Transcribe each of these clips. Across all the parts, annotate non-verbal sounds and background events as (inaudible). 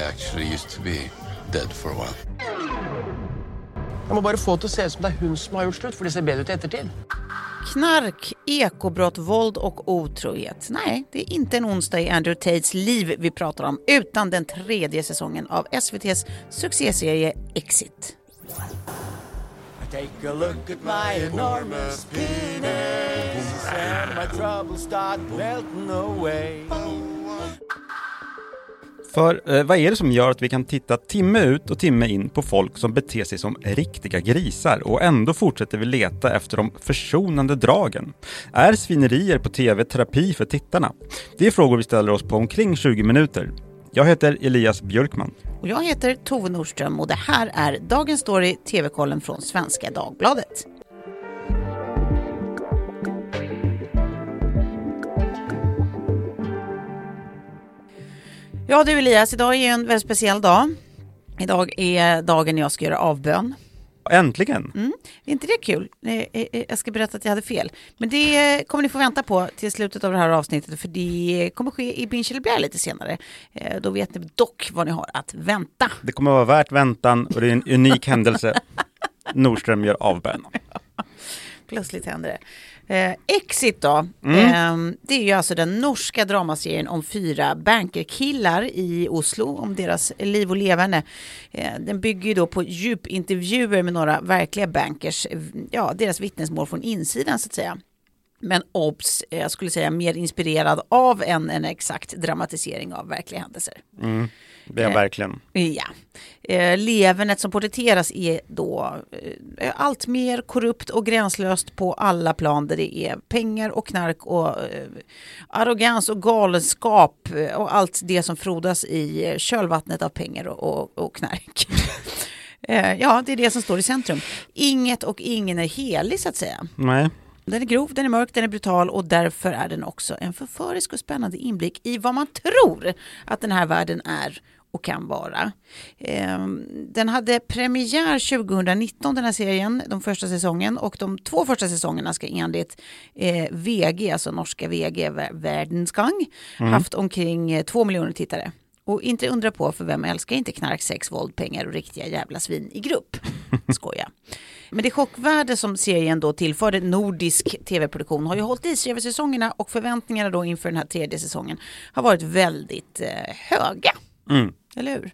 I actually used to be dead for a while. Jeg må bare få det å se ut som det er hun som har gjort slutt, for det ser bedre ut i ettertid. Knark, ekobrott, våld och otrohet. Nej, det är inte en onsdag i Andrew Tates liv vi pratar om, utan den tredje säsongen av SVTs succéserie Exit. Take a look at my enormous penis and my troubles start melting away. För eh, vad är det som gör att vi kan titta timme ut och timme in på folk som beter sig som riktiga grisar och ändå fortsätter vi leta efter de försonande dragen? Är svinerier på TV terapi för tittarna? Det är frågor vi ställer oss på omkring 20 minuter. Jag heter Elias Björkman. Och jag heter Tove Nordström och det här är Dagens Story, TV-kollen från Svenska Dagbladet. Ja du Elias, idag är en väldigt speciell dag. Idag är dagen jag ska göra avbön. Äntligen! Mm. Är inte det kul? Eh, eh, Jag ska berätta att jag hade fel. Men det kommer ni få vänta på till slutet av det här avsnittet för det kommer ske i Bincheliblär lite senare. Eh, Då vet ni dock vad ni har att vänta. Det kommer vara värt väntan och det är en unik händelse. (laughs) Nordström gör avbön. Plötsligt händer det. Eh, Exit då, eh, det är ju alltså den norska dramaserien om fyra bankerkillar i Oslo, om deras liv och leverne. Eh, den bygger ju då på djupintervjuer med några verkliga bankers, eh, ja, deras vittnesmål från insidan så att säga. Men obs, eh, jag skulle säga mer inspirerad av en, en exakt dramatisering av verkliga händelser. Det är jag verkligen. Ja. Eh, levernet som porträtteras är då eh, allt mer korrupt och gränslöst på alla plan där det är pengar och knark och eh, arrogans och galenskap eh, och allt det som frodas i eh, kölvattnet av pengar och, och, och knark. (laughs) Eh, ja, det är det som står i centrum. Inget och ingen är helig så att säga. Nej. Den är grov, den är mörk, den är brutal och därför är den också en förförisk och spännande inblick i vad man tror att den här världen är och kan vara. Ehm, Den hade premiär 2019 den här serien, de första säsongen och de två första säsongerna ska enligt eh, VG, alltså norska VG, Vär- Världensgang, haft omkring eh, två miljoner tittare. Och inte undra på, för vem älskar inte knark, sex, våld, pengar och riktiga jävla svin i grupp? (laughs) Skoja. Men det chockvärde som serien då tillförde nordisk tv-produktion har ju hållit i sig över säsongerna och förväntningarna då inför den här tredje säsongen har varit väldigt eh, höga. Eller hur?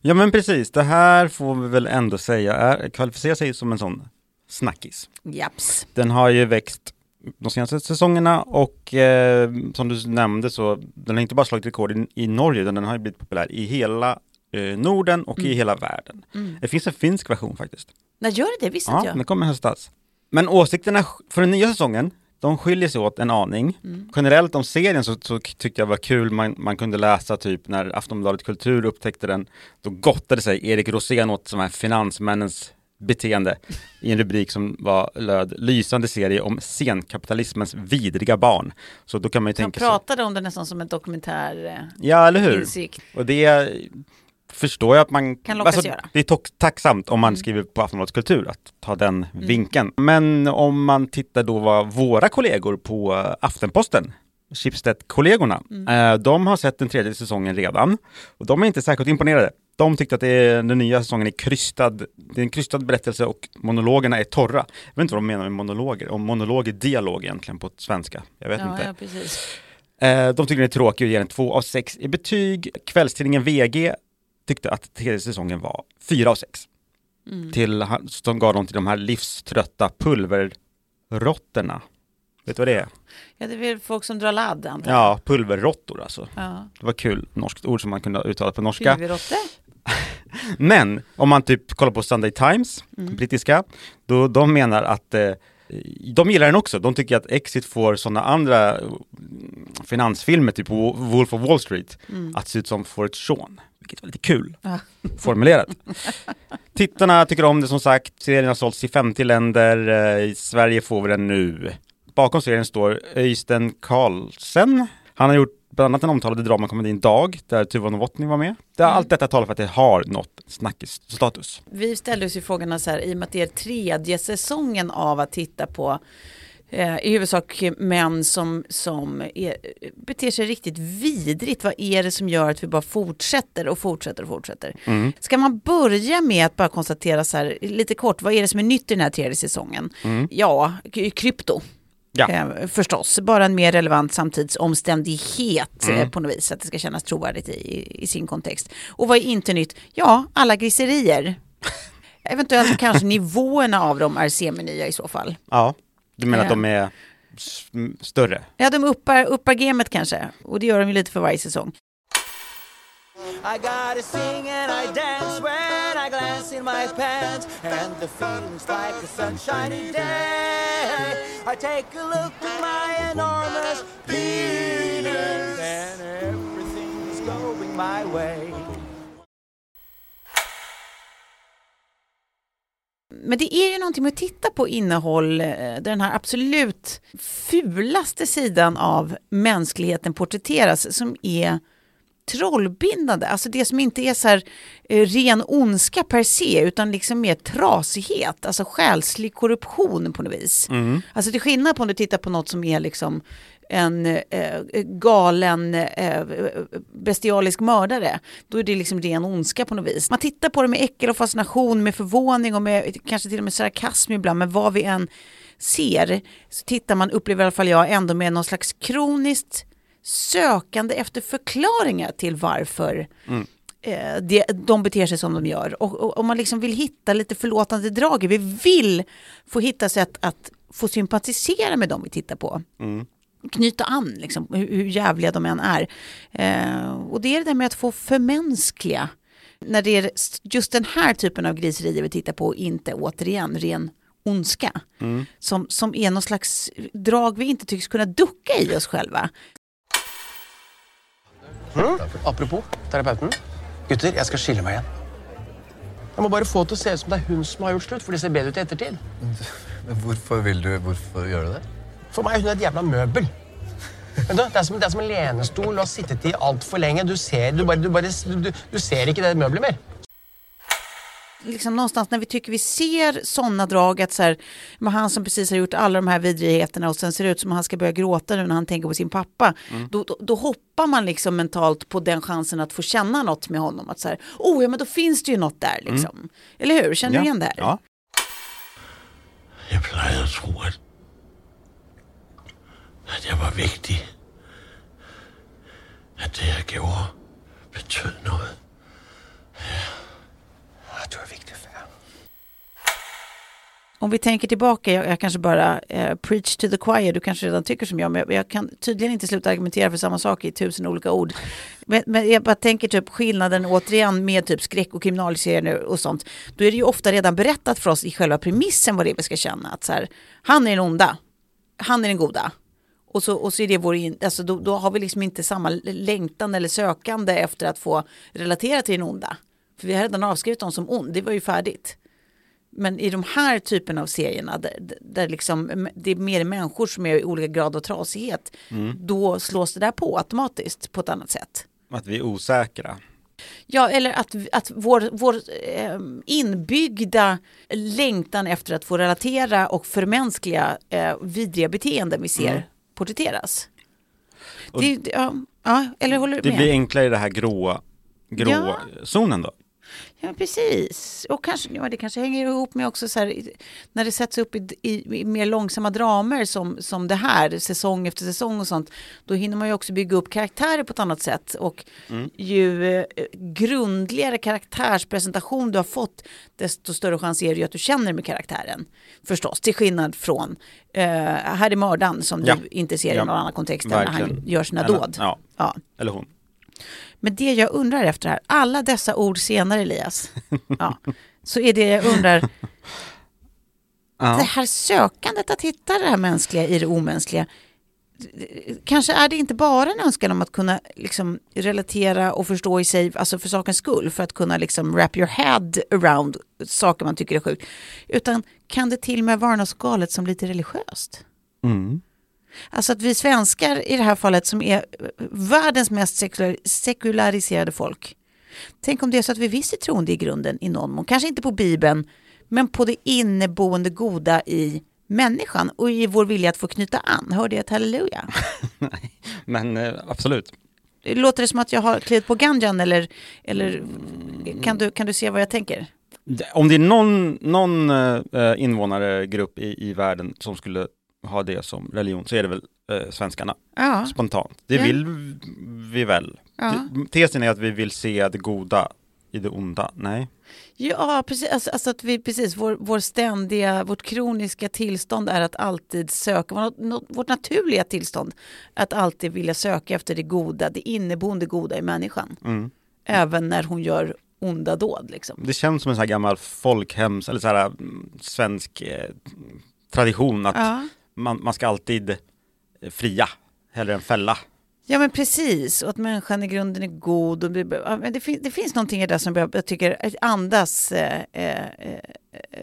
Ja men precis, det här får vi väl ändå säga är, kvalificerar sig som en sån snackis. Japs. Den har ju växt de senaste säsongerna och eh, som du nämnde så den har inte bara slagit rekord i, i Norge utan den har ju blivit populär i hela eh, Norden och i hela världen. Det finns en finsk version faktiskt. När gör det det? Visste Ja, inte jag. den kommer i höstas. Men åsikterna för den nya säsongen, de skiljer sig åt en aning. Generellt om serien så, så tyckte jag var kul, man, man kunde läsa typ när Aftonbladet Kultur upptäckte den, då gottade sig Erik Rosén åt som här finansmännens beteende i en rubrik som var löd lysande serie om senkapitalismens vidriga barn. Så då kan man ju Han tänka sig, pratade om det nästan som en dokumentär eh, ja eller hur? insikt. Och det förstår jag att man alltså, Kan lockas göra. Det är tacksamt om man Mm. skriver på Aftonbladets kultur att ta den vinkeln. Men om man tittar då vad våra kollegor på Aftenposten Schibsted-kollegorna, Mm. eh, de har sett den tredje säsongen redan och de är inte särskilt imponerade. De tyckte att det är, den nya säsongen är krystad, det är en krystad berättelse och monologerna är torra. Jag vet inte vad de menar med monologer, om monolog är dialog egentligen på svenska. Jag vet Ja, inte. ja, precis. Eh, de tycker den är tråkig och ger den 2 av 6 i betyg. Kvällstidningen VG tyckte att tredje säsongen var 4 av 6. Mm. Till, som gav dem till de här livströtta pulverråttorna. Vet du vad det är? Ja, det är väl folk som drar ladd antar jag. Ja, pulverråttor alltså. Ja. Det var kul, norskt ord som man kunde uttala på norska. Huvudrotte? (laughs) Men om man typ kollar på Sunday Times, Mm. brittiska, då de menar att eh, de gillar den också. De tycker att Exit får sådana andra mm, finansfilmer, typ Wo- Wolf of Wall Street, att se ut som Forrest Shawn. Vilket var lite kul (laughs) formulerat. (laughs) Tittarna tycker om det som sagt. Serien har sålts i 50 länder. Eh, I Sverige får vi den nu. Bakom serien står Öystein Karlsen. Han har gjort bland annat den omtalade dramakomedin Dag, där Tuva Novotny var med. Det, Allt detta talar för att det har nått snackisstatus. Vi ställde oss ju frågan så här, i och med att det är tredje säsongen av att titta på Eh, I huvudsak män som, som är, beter sig riktigt vidrigt. Vad är det som gör att vi bara fortsätter och fortsätter och fortsätter? Mm. Ska man börja med att bara konstatera så här, lite kort, vad är det som är nytt i den här tredje säsongen? Ja, k- krypto. Ja. Eh, förstås, bara en mer relevant samtidsomständighet Mm. eh, på något vis, så att det ska kännas trovärdigt i, i, i sin kontext. Och vad är inte nytt? Ja, alla griserier. (laughs) Eventuellt kanske (laughs) nivåerna av dem är seminya i så fall. Ja, du menar att de är s- m- större? Ja, de uppar, uppar gamet kanske. Och det gör de ju lite för varje säsong. I gotta sing and I dance when glass in my pants, and the feeling's like a sunshiny day. I take a look at my enormous penis, and everything's going my way. Men det är ju någonting med att titta på innehåll där den här absolut fulaste sidan av mänskligheten porträtteras som är trollbindande. Alltså det som inte är så här eh, ren ondska per se utan liksom mer trasighet, alltså själslig korruption på något vis. Alltså till skillnad på om du tittar på något som är liksom en eh, galen eh, bestialisk mördare, då är det liksom ren ondska på något vis. Man tittar på det med äckel och fascination, med förvåning och med kanske till och med sarkasm ibland, men vad vi än ser så tittar man, upplever i alla fall jag, ändå med någon slags kroniskt sökande efter förklaringar till varför eh, det, de beter sig som de gör. Och, och, och man liksom vill hitta lite förlåtande drag. Vi vill få hitta sätt att få sympatisera med dem vi tittar på. Knyta an, liksom, hur, hur jävliga de än är. Eh, och det är det där med att få förmänskliga. När det är just den här typen av griserier vi tittar på, inte återigen ren ondska. Som, som är någon slags drag vi inte tycks kunna ducka i oss själva. Apropos terapeuten. Gutter, jeg skal skille meg igjen. Jeg må bare få til å se ut som det er hun som har gjort slutt, for det ser bedre ut i ettertid. Men hvorfor vil du Hvorfor gjør du det? For meg er hun et jævla møbel. Men du, det, er som, det er som en lenestol og har sittet i altfor lenge. Du ser, du, bare, du, bare, du, du ser ikke det møbelet mer. Liksom någonstans när vi tycker vi ser sådana drag att så här, han som precis har gjort alla de här vidrigheterna och sen ser det ut som att han ska börja gråta nu när han tänker på sin pappa. Då, då, då hoppar man liksom mentalt på den chansen att få känna något med honom. Att så här, oh ja men då finns det ju något där liksom. Eller hur? Känner du igen det här? Ja. Plejede at tro, at, at jeg var vigtig. At det, jeg gjorde, betød noget. Jag tror det er viktig for. Om vi tänker tillbaka, jag, jag kanske bara eh, preach to the choir, du kanske redan tycker som jag, men jag, jag kan tydligen inte sluta argumentera för samma sak i tusen olika ord. Men, men jag bara tänker typ skillnaden återigen med typ skräck och kriminalserier nu och sånt. Då är det ju ofta redan berättat för oss i själva premissen vad det är vi ska känna. Att så här, han är den onda, han är den goda. Och så, och så är det vår, in- alltså då, då har vi liksom inte samma längtan eller sökande efter att få relatera till den onda. För vi har redan avskrivit dem som ond, det var ju färdigt. Men i de här typen av serierna där, där liksom, det är mer människor som är i olika grad av trasighet, då slås det där på automatiskt på ett annat sätt. Att vi är osäkra. Ja, eller att, att vår, vår eh, inbyggda längtan efter att få relatera och förmänskliga eh, vidriga beteenden vi ser Mm. porträtteras. Det, det- ja, ja, eller håller du Det med? blir enklare i det här gråa, grå Ja. zonen då. Ja, precis. Och kanske, ja, det kanske hänger ihop med också så här, i- när det sätts upp i, i, i mer långsamma dramer som, som det här, säsong efter säsong och sånt, då hinner man ju också bygga upp karaktärer på ett annat sätt. Och ju eh, grundligare karaktärspresentation du har fått, desto större chans är det ju att du känner med karaktären. Förstås, till skillnad från eh, Harry Mördan som Ja. du inte ser i Ja. någon annan kontext än när han gör sina Eller- dåd. Ja. eller hon. Men det jag undrar efter här, alla dessa ord senare Elias, ja, så är det jag undrar, (laughs) det Ja. här sökandet att hitta det här mänskliga i det omänskliga, kanske är det inte bara en önskan om att kunna liksom relatera och förstå i sig, alltså för sakens skull, för att kunna liksom wrap your head around saker man tycker är sjukt, utan kan det till och med vara något galet som lite religiöst? Mm. Alltså att vi svenskar i det här fallet som är världens mest sekular, sekulariserade folk. Tänk om det är så att vi visst är troende i grunden i någon mån. Kanske inte på Bibeln, men på det inneboende goda i människan och i vår vilja att få knyta an. Hörde jag ett halleluja? (laughs) Men eh, absolut. Låter det som att jag har klivit på ganjan eller, eller kan, du, kan du se vad jag tänker? Om det är någon, någon eh, invånaregrupp i, i världen som skulle ha det som religion så är det väl eh, svenskarna, Ja, spontant. Det Ja. vill vi väl. ja. Tesen är att vi vill se det goda i det onda. Nej. ja precis. Alltså, alltså att vi, precis vår, vår ständiga, vårt kroniska tillstånd är att alltid söka, vår- vårt naturliga tillstånd, att alltid vilja söka efter det goda, det inneboende goda i människan. Mm. Även när hon gör onda dåd. Liksom. Det känns som en sån här gammal folkhems, eller så här mm, svensk eh, tradition att Ja. Man, man ska alltid eh, fria, hellre än fälla. Ja men precis, och att människan i grunden är god. Och, men det, fin, det finns någonting i det som jag, jag tycker andas eh, eh, eh,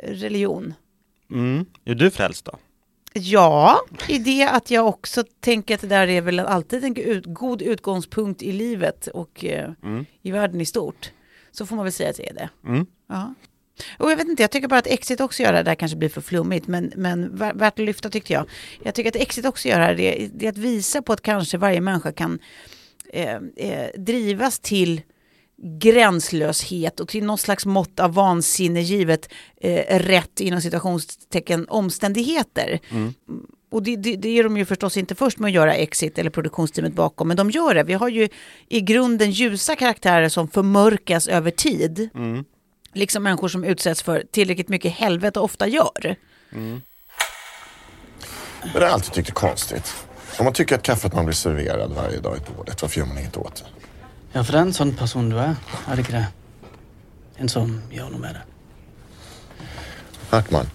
religion. Mm. Är du frälst då? Ja, i det att jag också tänker att det där är väl alltid en ut, god utgångspunkt i livet och eh, Mm. i världen i stort. Så får man väl säga att det är det. Mm. Och jag vet inte, jag tycker bara att Exit också gör det här kanske blir för flummigt, men, men vär- värt att lyfta tyckte jag. Jag tycker att Exit också gör det här, det, det är att visa på att kanske varje människa kan eh, eh, drivas till gränslöshet och till någon slags mått av vansinne givet eh, rätt inom situationstecken omständigheter. Och det, det, det är de ju förstås inte först med att göra Exit eller produktionsteamet bakom, men de gör det. Vi har ju i grunden ljusa karaktärer som förmörkas över tid. Liksom människor som utsätts för tillräckligt mycket helvete ofta gör. Det har jag alltid tyckt är konstigt. Om man tycker att kaffet man blir serverad varje dag är dåligt, varför gör man inget åt det? Ja, for det er en sånn person du det ikke det? En som gjør noe med det. Hartman,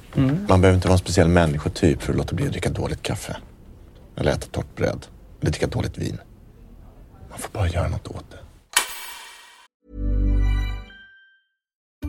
man behöver inte vara en speciell människotyp för att låta bli att dricka dåligt kaffe. Eller äta torrt bröd. Eller dricka dåligt vin. Man får bara göra något åt det.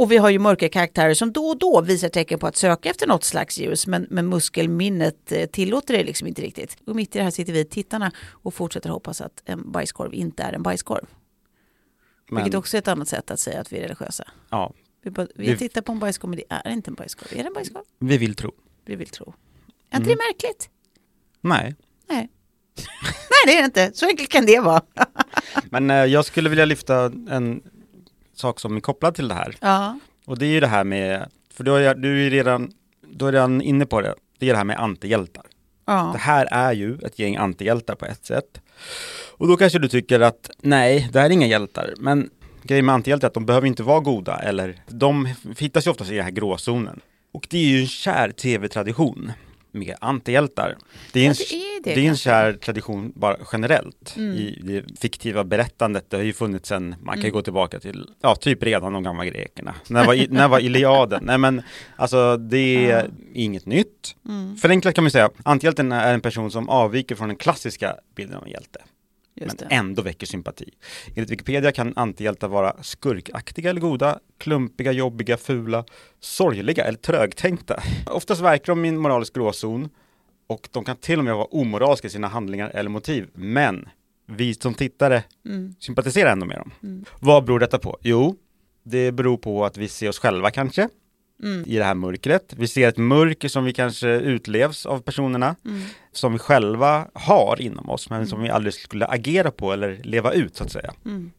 Och vi har ju mörka karaktärer som då och då visar tecken på att söka efter något slags ljus, men, men muskelminnet eh, tillåter det liksom inte riktigt. Och mitt i det här sitter vi tittarna och fortsätter hoppas att en bajskorv inte är en bajskorv. Men, Vilket också är ett annat sätt att säga att vi är religiösa. ja, Vi, bara, vi Vi- tittar på en bajskorv, men det är inte en bajskorv. Är det en bajskorv? vi vill tro. Vi vill tro. Är inte det märkligt? Nej. Nej. (laughs) Nej, det är det inte. Så enkelt kan det vara. (laughs) Men eh, jag skulle vilja lyfta en sak som är kopplad till det här. ja. Och det är ju det här med, för du är, du är redan, du är redan inne på det, det är det här med antihjältar. ja. Det här är ju ett gäng antihjältar på ett sätt. Och då kanske du tycker att nej, det här är inga hjältar. Men grejen med antihjältar är att de behöver inte vara goda eller de hittas ju oftast i den här gråzonen. Och det är ju en kär tv-tradition med antihjältar. Det är en, Ja, det är det det är en kär tradition bara generellt Mm. i det fiktiva berättandet. Det har ju funnits sen, man kan ju gå tillbaka till, ja, typ redan de gamla grekerna. När var, när var Iliaden? Nej men, alltså det är inget nytt. Mm. Förenklat kan man säga, antihjälten är en person som avviker från den klassiska bilden av en hjälte, Just men det. ändå väcker sympati. Enligt Wikipedia kan antihjältar vara skurkaktiga eller goda, klumpiga, jobbiga, fula, sorgliga eller trögtänkta. Oftast verkar de i en moralisk gråzon och de kan till och med vara omoraliska i sina handlingar eller motiv. Men vi som tittare Mm. sympatiserar ändå med dem. Vad beror detta på? Jo, det beror på att vi ser oss själva kanske Mm. i det här mörkret. Vi ser ett mörker som vi kanske utlevs av personerna, Mm. som vi själva har inom oss, men som vi aldrig skulle agera på eller leva ut så att säga. Mm.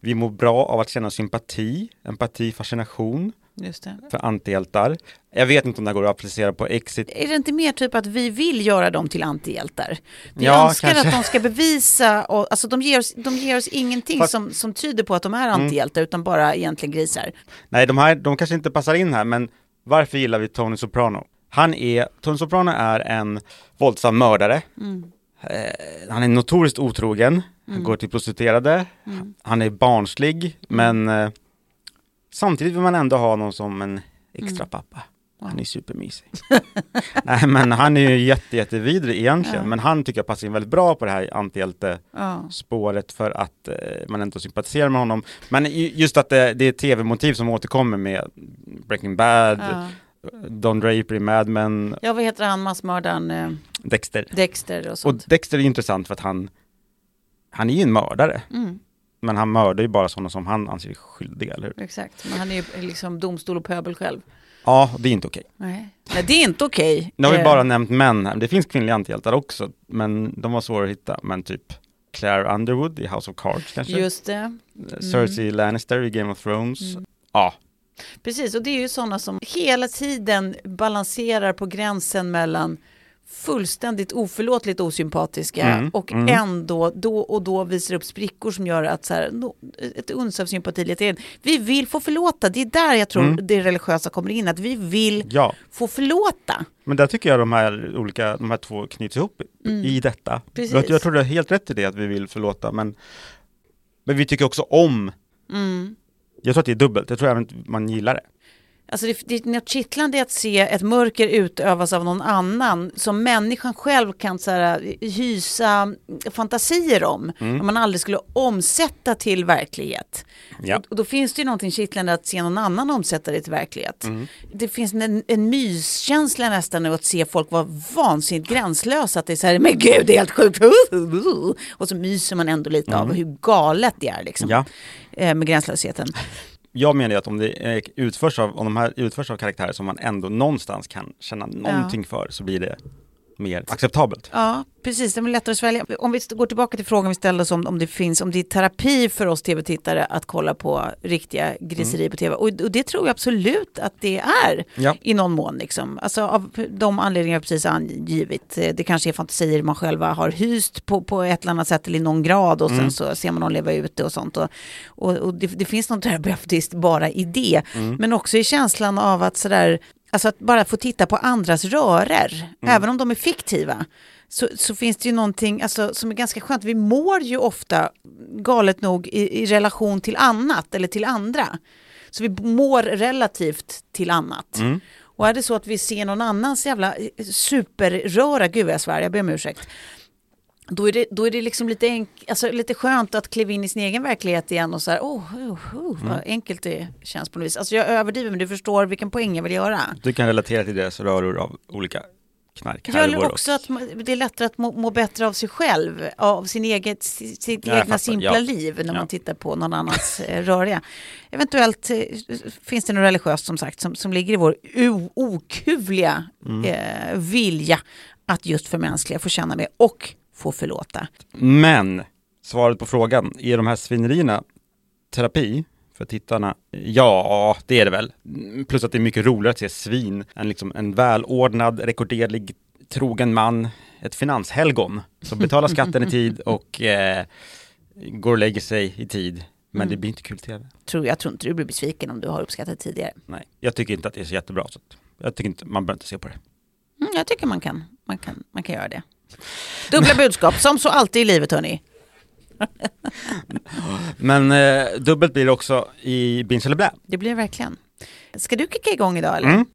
Vi mår bra av att känna sympati, empati, fascination Just det. för antihjältar. Jag vet inte om det går att applicera på Exit. Är det inte mer typ att vi vill göra dem till antihjältar? Vi Ja, önskar kanske. att de ska bevisa, och, alltså de ger oss, de ger oss ingenting Fast- Mm. som, som tyder på att de är antihjältar, utan bara egentligen grisar. Nej, de här, de kanske inte passar in här, men varför gillar vi Tony Soprano? Han är, Tony Soprano är en våldsam mördare. Eh, han är notoriskt otrogen, han går till prostituerade, han är barnslig, men eh, samtidigt vill man ändå ha någon som en extra pappa. Han är supermysig. (laughs) Nej men han är ju jätte, jättevidrig egentligen, Ja. men han tycker jag passar in väldigt bra på det här antihjälte Ja. för att eh, man ändå sympatiserar med honom. Men ju- just att det, det är tv-motiv som återkommer med Breaking Bad, Ja. Don Draper i Mad Men, ja, vad heter han, massmördaren eh, Dexter. Dexter och Och sånt. Dexter är intressant för att han, han är ju en mördare. Mm. Men han mördar ju bara sådana som han anser skyldiga, eller hur? Exakt, men han är ju liksom domstol och pöbel själv. Ja, det är inte okej. Nej, Nej det är inte okej. Nu har vi Eh, bara nämnt män här, det finns kvinnliga antihjältar också, men de var svåra att hitta. Men typ Claire Underwood i House of Cards kanske? Just det. Cersei Lannister i Game of Thrones. Mm. Ja, Precis, och det är ju sådana som hela tiden balanserar på gränsen mellan fullständigt oförlåtligt osympatiska Mm, och mm. ändå då och då visar upp sprickor som gör att så här, ett uns av sympati lite in. Vi vill få förlåta, det är där jag tror Mm. det religiösa kommer in, att vi vill ja. få förlåta. Men där tycker jag de här olika, de här två knyts ihop Mm. i detta. Precis. Jag, jag tror du har helt rätt i det, att vi vill förlåta, men, men vi tycker också om. Mm. Jag tror att det är dubbelt, jag tror även att man gillar det. Alltså det, det är något kittlande att se ett mörker utövas av någon annan som människan själv kan så här, hysa fantasier om. Mm. Om man aldrig skulle omsätta till verklighet. Ja. Och, och då finns det ju någonting kittlande att se någon annan omsätta det till verklighet. Mm. Det finns en, en myskänsla nästan nu att se folk vara vansinnigt gränslösa. Att det är så här, men gud det är helt sjukt. (laughs) Och så myser man ändå lite av Mm. hur galet det är liksom. Ja. Eh, med gränslösheten. Jag menar ju att om det utförs av, om de här utförs av karaktärer som man ändå någonstans kan känna någonting för, så blir det mer acceptabelt. Ja, precis. Det är lättare att svälja. Om vi går tillbaka till frågan vi ställde oss om, om det finns, om det är terapi för oss tv-tittare att kolla på riktiga griserier på tv. Och, och det tror jag absolut att det är Ja. i någon mån. Liksom. Alltså av de anledningar jag precis angivit. Det kanske är fantasier man själva har hyst på, på ett eller annat sätt eller i någon grad och sen Mm. så ser man någon leva ute och sånt. Och, och, och det, det finns något terapeutiskt bara i det. Mm. Men också i känslan av att sådär, alltså att bara få titta på andras rörer, Mm. även om de är fiktiva. Så, så finns det ju någonting alltså, som är ganska skönt. Vi mår ju ofta, galet nog, i, i relation till annat eller till andra. Så vi mår relativt till annat. Mm. Och är det så att vi ser någon annans jävla eh, superröra, gud vad jag svär, jag ber om ursäkt. Då är det, då är det liksom lite, enk, alltså lite skönt att kliva in i sin egen verklighet igen och så här, oh, oh, oh vad Mm. enkelt det känns på något vis. Alltså jag överdriver men du förstår vilken poäng jag vill göra. Du kan relatera till deras röror av olika Jag knarkhärvor eller och också att det är lättare att må, må bättre av sig själv, av sin eget, si- sitt Ja, jag egna simpla Ja. liv när Ja. man tittar på någon annans eh, röriga. Eventuellt eh, finns det något religiöst som sagt som, som ligger i vår okuvliga Mm. eh, vilja att just förmänskliga, få känna med och få förlåta. Men, svaret på frågan, är de här svinerierna terapi för tittarna? Ja, det är det väl. Plus att det är mycket roligare att se svin än liksom en välordnad, rekorderlig, trogen man, ett finanshelgon som betalar skatten i (laughs) tid och eh, går och lägger sig i tid. Men Mm. det blir inte kul tv. Tror, jag tror inte du blir besviken om du har uppskattat det tidigare. Nej, jag tycker inte att det är så jättebra. Så jag tycker inte, man behöver inte se på det. Mm, jag tycker man kan, man, kan, man kan göra det. Dubbla budskap, som så alltid i livet hörni. Men eh, dubbelt blir det också i Binge eller Blä. Det blir det verkligen. Ska du kicka igång idag eller? Mm.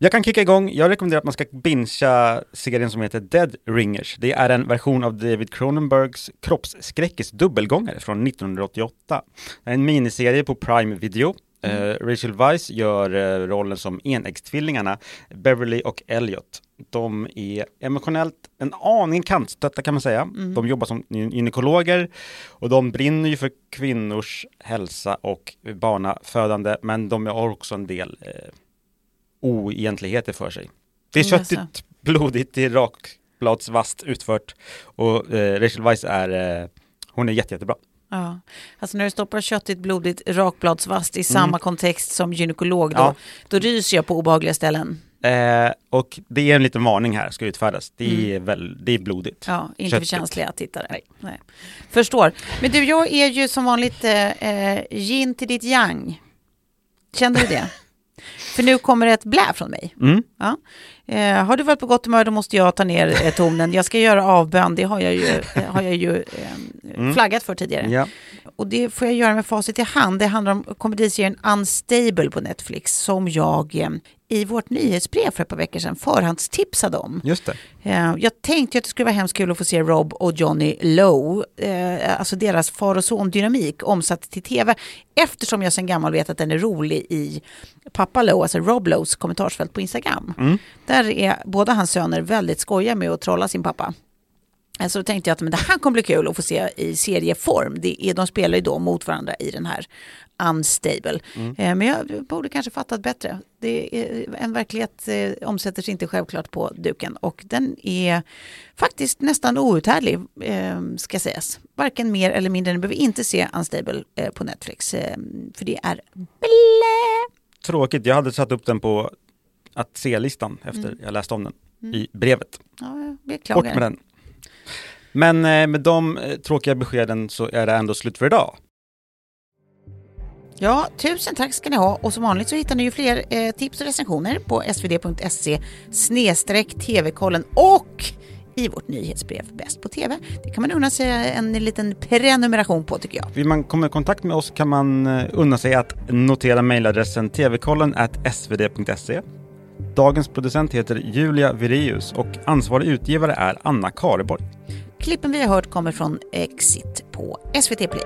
Jag kan kicka igång, jag rekommenderar att man ska bingea serien som heter Dead Ringers. Det är en version av David Cronenbergs kroppsskräckis dubbelgångare från 1988. Det är en miniserie på Prime Video. Eh, Rachel Weisz gör eh, rollen som enäggstvillingarna Beverly och Elliot. De är emotionellt en aning kantstötta kan man säga. Mm. De jobbar som gy- gynekologer och de brinner ju för kvinnors hälsa och barnafödande men de har också en del eh, oegentligheter för sig. Det är Jaså. köttigt, blodigt, det är rakbladsvast utfört och eh, Rachel Weisz är, eh, hon är jätte, jättebra. Ja, alltså när du stoppar köttigt, blodigt, rakbladsvast i samma kontext som gynekolog, då, Mm. Ja. då ryser jag på obehagliga ställen. Eh, och det är en liten varning här, ska utfärdas. Det är, väl, det är blodigt. Ja, inte för känsliga tittare. Nej. Förstår. Men du, jag är ju som vanligt eh, eh, yin till ditt yang. Kände du det? (laughs) för nu kommer ett blä från mig. Mm. Ja. Eh, har du varit på gott humör då måste jag ta ner eh, tonen. Jag ska göra avbön, det har jag ju, eh, har jag ju eh, Mm. flaggat för tidigare. Ja. och det får jag göra med facit i hand. Det handlar om komediserien Unstable på Netflix som jag eh, i vårt nyhetsbrev för ett par veckor sedan förhandstipsade om. Just det. Eh, Jag tänkte att det skulle vara hemskt kul att få se Rob och Johnny Lowe, alltså deras far och son-dynamik omsatt till tv, eftersom jag sedan gammalt vet att den är rolig i pappa Lowe, alltså Rob Lowes kommentarsfält på Instagram. Mm. Där är båda hans söner väldigt skojiga med att trolla sin pappa. Eh, Så då tänkte jag att men det här kommer bli kul att få se i serieform. Det är, de spelar ju då mot varandra i den här Unstable. Mm. Eh, Men jag borde kanske fattat bättre. Det är, en verklighet eh, omsätter sig inte självklart på duken och den är faktiskt nästan outhärdlig eh, ska sägas. Varken mer eller mindre. Ni behöver inte se Unstable eh, på Netflix eh, för det är blä. Tråkigt, jag hade satt upp den på att se-listan efter Mm. jag läste om den Mm. i brevet. Ja, jag Bort med den. Men eh, med de eh, tråkiga beskeden så är det ändå slut för idag. Ja, tusen tack ska ni ha och som vanligt så hittar ni ju fler eh, tips och recensioner på svd.se tv-kollen och i vårt nyhetsbrev Bäst på TV. Det kan man unna sig en liten prenumeration på tycker jag. Vill man komma i kontakt med oss kan man eh, unna sig att notera mejladressen tvkollen svd.se. Dagens producent heter Julia Vireus och ansvarig utgivare är Anna Kareborg. Klippen vi har hört kommer från Exit på SVT Play.